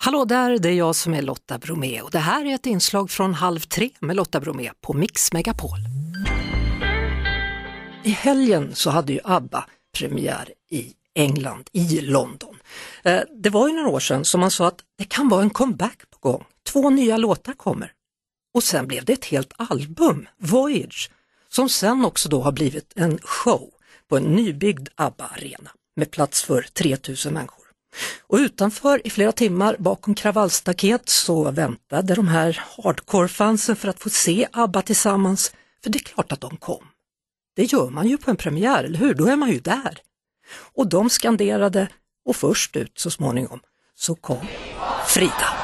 Hallå där, det är jag som är Lotta Bromé och det här är ett inslag från Halv tre med Lotta Bromé på Mix Megapol. I helgen så hade ju ABBA premiär i England, i London. Eh, det var ju några år sedan som man sa att det kan vara en comeback på gång. Två nya låtar kommer. Och sen blev det ett helt album, Voyage, som sen också då har blivit en show på en nybyggd ABBA-arena med plats för 3000 människor. Och utanför i flera timmar bakom kravallstaket så väntade de här hardcore-fansen för att få se ABBA tillsammans, för det är klart att de kom. Det gör man ju på en premiär, eller hur? Då är man ju där. Och de skanderade och först ut så småningom så kom Frida.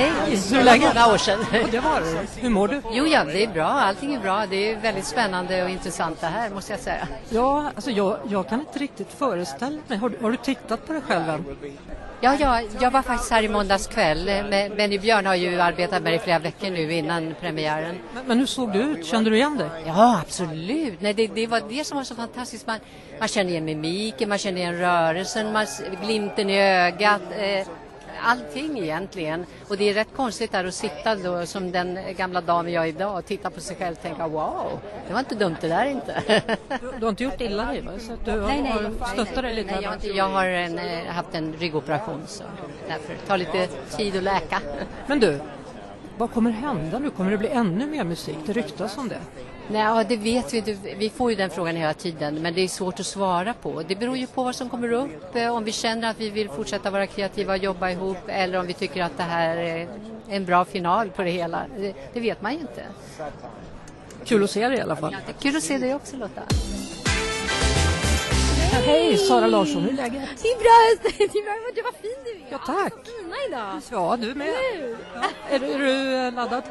Hej, Hur är läget? några år sedan. Det var det. Hur mår du? Jo, ja, det är bra. Allting är bra. Det är väldigt spännande och intressant det här, måste jag säga. Ja, alltså jag, jag kan inte riktigt föreställa mig. Har, du- har du tittat på det själv än? Ja, ja, jag var faktiskt här i måndags kväll. Men Benny Björn har ju arbetat med det i flera veckor nu innan premiären. Men, men hur såg du ut? Kände du igen dig? Ja, absolut. Nej, det, det var det som var så fantastiskt. Man, man känner igen mimiken, man känner igen rörelsen, man, glimten i ögat. Eh, allting egentligen. Och det är rätt konstigt där att sitta då som den gamla damen jag är idag och titta på sig själv och tänka wow, det var inte dumt det där inte. Du, du har inte gjort illa dig va? Så att du har, Nej, nej. har stöttat dig lite? Nej, jag, inte- jag har en, eh, haft en ryggoperation så därför tar lite tid att läka. Men du, vad kommer hända nu? Kommer det bli ännu mer musik? Det ryktas om det. Nej, ja, det vet vi inte. Vi får ju den frågan hela tiden, men det är svårt att svara på. Det beror ju på vad som kommer upp, eh, om vi känner att vi vill fortsätta vara kreativa och jobba ihop eller om vi tycker att det här är en bra final på det hela. Det, det vet man ju inte. Kul att se dig i alla fall. Det är kul att se dig också Lotta. Hej Sara Larsson, hur är läget? Det är bra, det är bra. Du var fin du är. Ja, tack. Fina idag. Ja, du med. Ja. Är, du, är du laddad?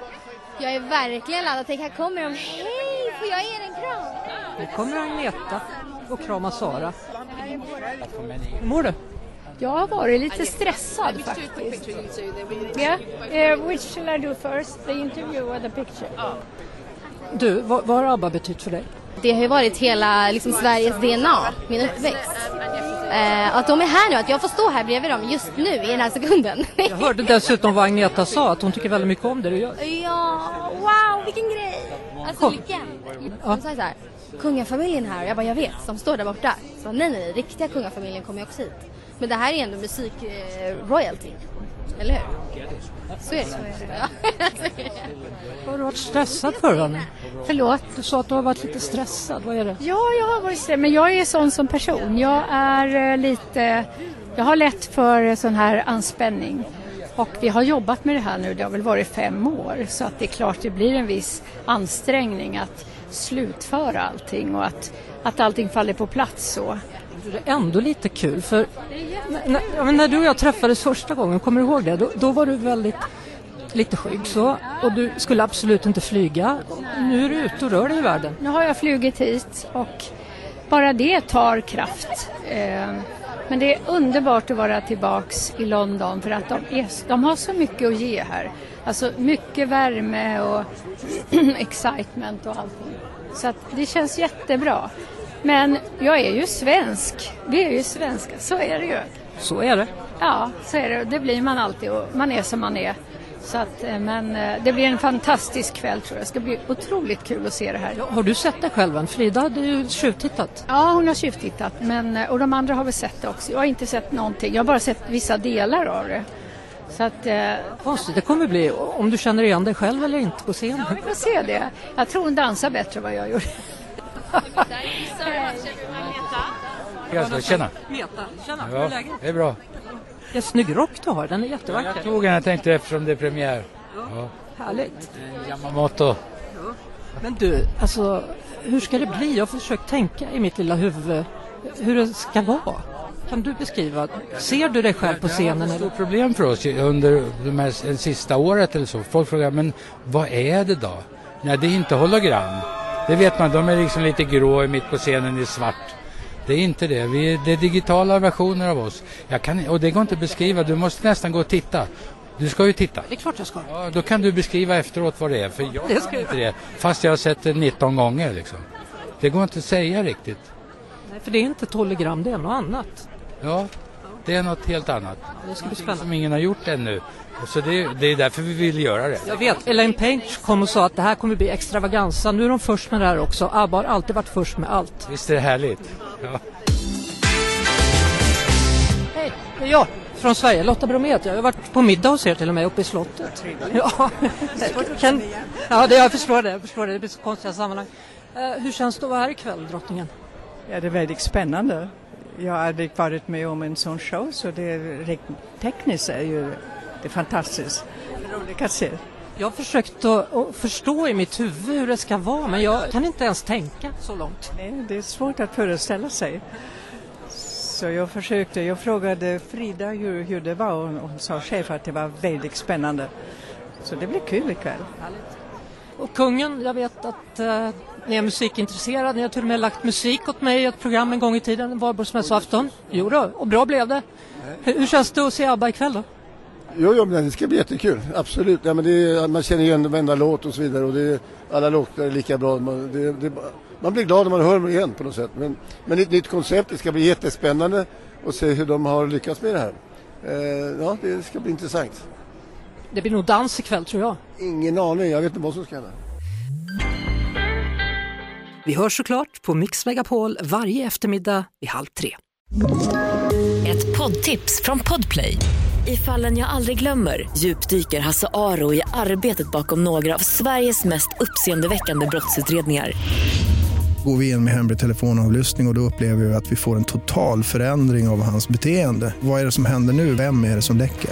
Jag är verkligen laddad. Tänk, här kommer de. Hej, får jag ge er en kram? Nu kommer Agneta och krama Sara. Hur mår du? Jag har varit lite stressad faktiskt. Yeah, uh, which shall I do first? The interview or the picture? Du, vad, vad har ABBA betytt för dig? Det har ju varit hela liksom, Sveriges DNA, min uppväxt. Eh, att de är här nu, att jag får stå här bredvid dem just nu i den här sekunden. Jag hörde dessutom vad Agneta sa, att hon tycker väldigt mycket om det du gör. ja, wow, vilken grej! Alltså vilken? De sa så här, kungafamiljen här, och jag bara jag vet, de står där borta. Så nej, nej, nej, riktiga kungafamiljen kommer ju också hit. Men det här är ändå musik, eh, royalty, eller hur? Så är det. Ja. Har du varit stressad för henne? Förlåt. Du sa att du har varit lite stressad, vad är det? Ja, jag har varit stressad, men jag är sån som person. Jag är eh, lite... Jag har lätt för sån här anspänning. Och vi har jobbat med det här nu, det har väl varit fem år. Så att det är klart det blir en viss ansträngning att slutföra allting och att, att allting faller på plats så. Det är ändå lite kul för när, när du och jag träffades första gången, kommer du ihåg det? Då, då var du väldigt lite skygg så och du skulle absolut inte flyga. Nu är du ute och rör dig i världen. Nu har jag flugit hit och bara det tar kraft. Eh, Men det är underbart att vara tillbaks i London för att de, är, de har så mycket att ge här. Alltså mycket värme och excitement och allting. Så att det känns jättebra. Men jag är ju svensk. Vi är ju svenska, så är det ju. Så är det. Ja, så är det. Det blir man alltid och man är som man är. Så att, eh, men eh, det blir en fantastisk kväll tror jag. Det ska bli otroligt kul att se det här. Ja, har du sett det själv än? Frida hade ju tjuvtittat. Ja, hon har tjuvtittat men, eh, och de andra har väl sett det också. Jag har inte sett någonting. Jag har bara sett vissa delar av det. Så att, eh, Konstigt det kommer bli, om du känner igen dig själv eller inte på scenen. vi får se det. Jag tror hon dansar bättre än vad jag gjorde. Jaså, tjena. Meta, tjena, Ja, det är bra. En snygg rock du har, den är jättevacker. Jag tog den, jag tänkte eftersom det är premiär. Ja. Härligt. Yamamoto. Men du, alltså hur ska det bli? Jag har försökt tänka i mitt lilla huvud hur det ska vara. Kan du beskriva? Ser du dig själv på scenen? Det är Eller? ett problem för oss under de här, det sista året eller så. Folk frågar, men vad är det då? Nej, det är inte hologram. Det vet man, de är liksom lite grå mitt på scenen i svart. Det är inte det. Vi är, det är digitala versioner av oss. Jag kan, och det går inte att beskriva, du måste nästan gå och titta. Du ska ju titta. Det är klart jag ska. Ja, då kan du beskriva efteråt vad det är, för jag Det kan inte det. Fast jag har sett det 19 gånger liksom. Det går inte att säga riktigt. Nej, för det är inte ett hologram, det är något annat. Ja, det är något helt annat. Det ska bli Som spännande. ingen har gjort ännu. Så det, det är därför vi vill göra det. Jag vet, Elaine Paige kom och sa att det här kommer bli extravaganza. Nu är de först med det här också. ABBA har alltid varit först med allt. Visst är det härligt? Ja. Hej, det är jag från Sverige, Lotta Bromé. Jag har varit på middag hos er till och med uppe i slottet. Ja, kan, ja det, jag förstår det. Jag förstår det. Det blir så konstiga sammanhang. Eh, hur känns det att vara här ikväll, drottningen? Ja, det är väldigt spännande. Jag har aldrig varit med om en sån show så det är, tekniskt är ju det är fantastiskt. Roligt att se. Jag har försökt att, förstå i mitt huvud hur det ska vara men jag kan inte ens tänka så långt. Nej, det är svårt att föreställa sig. Så jag försökte, jag frågade Frida hur, hur det var och hon sa själv att det var väldigt spännande. Så det blir kul ikväll. Och kungen, jag vet att eh, ni är musikintresserade. Ni har till och med lagt musik åt mig i ett program en gång i tiden, valborgsmässoafton. Jo då, och bra blev det. Hur, hur känns det att se ABBA ikväll då? Jo, jo men det ska bli jättekul. Absolut. Ja, men är, man känner igen varenda låt och så vidare. Och det alla låtar är lika bra. Man, det, det, man blir glad när man hör dem igen på något sätt. Men, men ett nytt koncept. Det ska bli jättespännande att se hur de har lyckats med det här. Eh, ja, det ska bli intressant. Det blir nog dans ikväll tror jag. Ingen aning. Jag vet inte vad som ska hända. Vi hörs såklart på Mix Megapol varje eftermiddag vid halv tre. Ett poddtips från Podplay. I fallen jag aldrig glömmer djupdyker Hasse Aro i arbetet bakom några av Sveriges mest uppseendeväckande brottsutredningar. Går vi in med hemlig telefonavlyssning och, och då upplever vi att vi får en total förändring av hans beteende. Vad är det som händer nu? Vem är det som läcker?